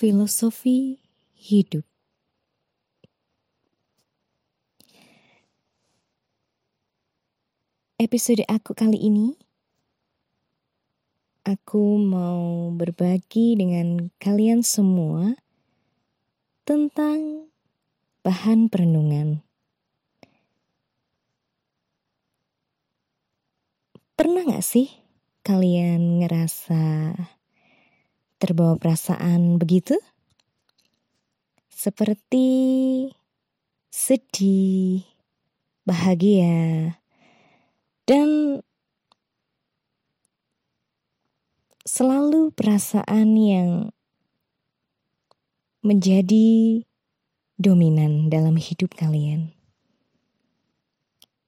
Filosofi hidup. Episode aku kali ini Aku mau berbagi dengan kalian semua Tentang bahan perenungan. Pernah gak sih kalian ngerasa terbawa perasaan begitu? Seperti sedih, bahagia, dan selalu perasaan yang menjadi dominan dalam hidup kalian.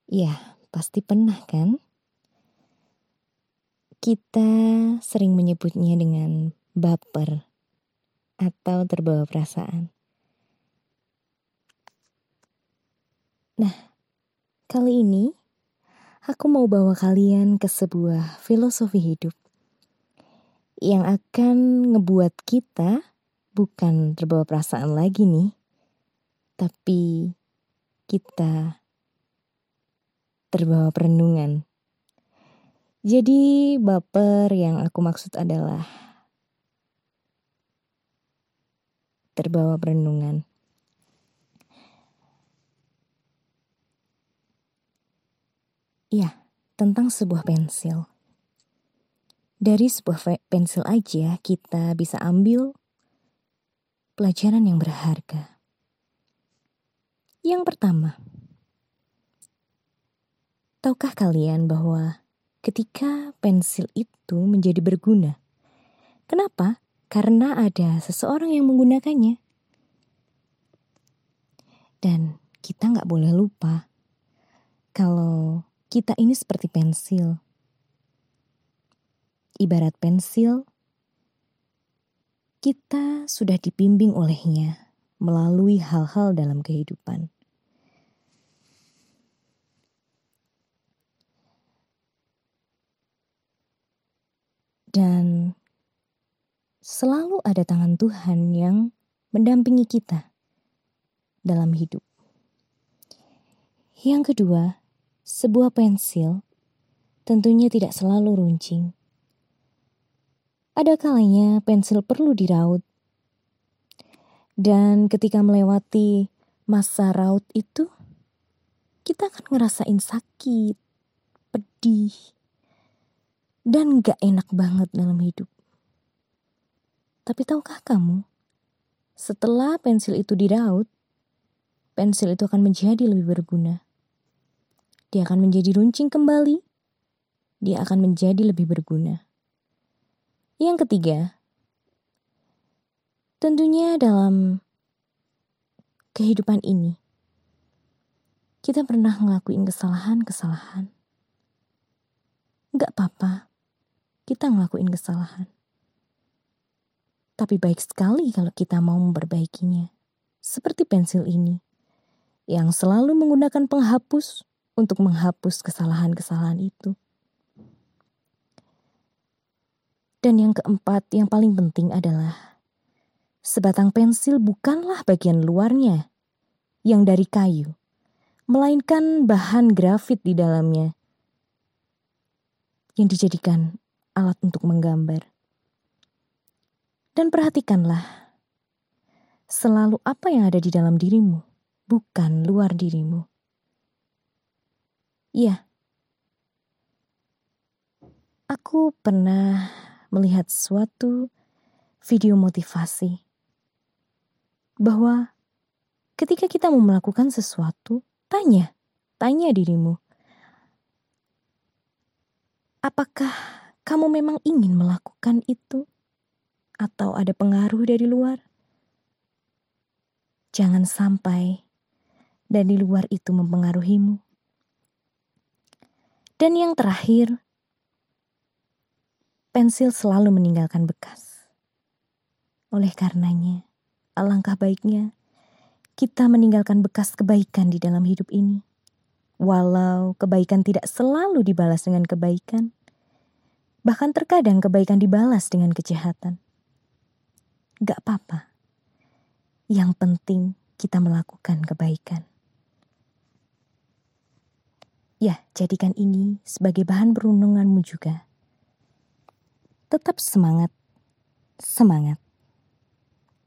Ya, pasti pernah kan? Kita sering menyebutnya dengan baper atau terbawa perasaan. Nah, kali ini aku mau bawa kalian ke sebuah filosofi hidup yang akan ngebuat kita bukan terbawa perasaan lagi nih, tapi kita terbawa perenungan. Jadi baper yang aku maksud adalah terbawa perenungan. Ya, tentang sebuah pensil. Dari sebuah pensil aja kita bisa ambil pelajaran yang berharga. Yang pertama, tahukah kalian bahwa ketika pensil itu menjadi berguna. Kenapa? Karena ada seseorang yang menggunakannya. Dan kita nggak boleh lupa kalau kita ini seperti pensil. Ibarat pensil, kita sudah dibimbing olehnya melalui hal-hal dalam kehidupan. Dan selalu ada tangan Tuhan yang mendampingi kita dalam hidup. Yang kedua, sebuah pensil tentunya tidak selalu runcing. Ada kalanya pensil perlu diraut. Dan ketika melewati masa raut itu, kita akan ngerasain sakit, pedih, dan gak enak banget dalam hidup. Tapi tahukah kamu, setelah pensil itu diraut, pensil itu akan menjadi lebih berguna. Dia akan menjadi runcing kembali, dia akan menjadi lebih berguna. Yang ketiga, tentunya dalam kehidupan ini, kita pernah ngelakuin kesalahan-kesalahan. Gak apa-apa, kita ngelakuin kesalahan. Tapi baik sekali kalau kita mau memperbaikinya. Seperti pensil ini, yang selalu menggunakan penghapus untuk menghapus kesalahan-kesalahan itu. Dan yang keempat, yang paling penting adalah sebatang pensil bukanlah bagian luarnya yang dari kayu, melainkan bahan grafit di dalamnya yang dijadikan alat untuk menggambar. Dan perhatikanlah selalu apa yang ada di dalam dirimu, bukan luar dirimu. Iya, aku pernah melihat suatu video motivasi bahwa ketika kita mau melakukan sesuatu, tanya, tanya dirimu, apakah kamu memang ingin melakukan itu, atau ada pengaruh dari luar, jangan sampai dari luar itu mempengaruhimu. Dan yang terakhir, pensil selalu meninggalkan bekas. Oleh karenanya, alangkah baiknya kita meninggalkan bekas kebaikan di dalam hidup ini. Walau kebaikan tidak selalu dibalas dengan kebaikan, Bahkan terkadang kebaikan dibalas dengan kejahatan. Gak apa-apa. Yang penting kita melakukan kebaikan. Ya, jadikan ini sebagai bahan perundunganmu juga. Tetap semangat, semangat.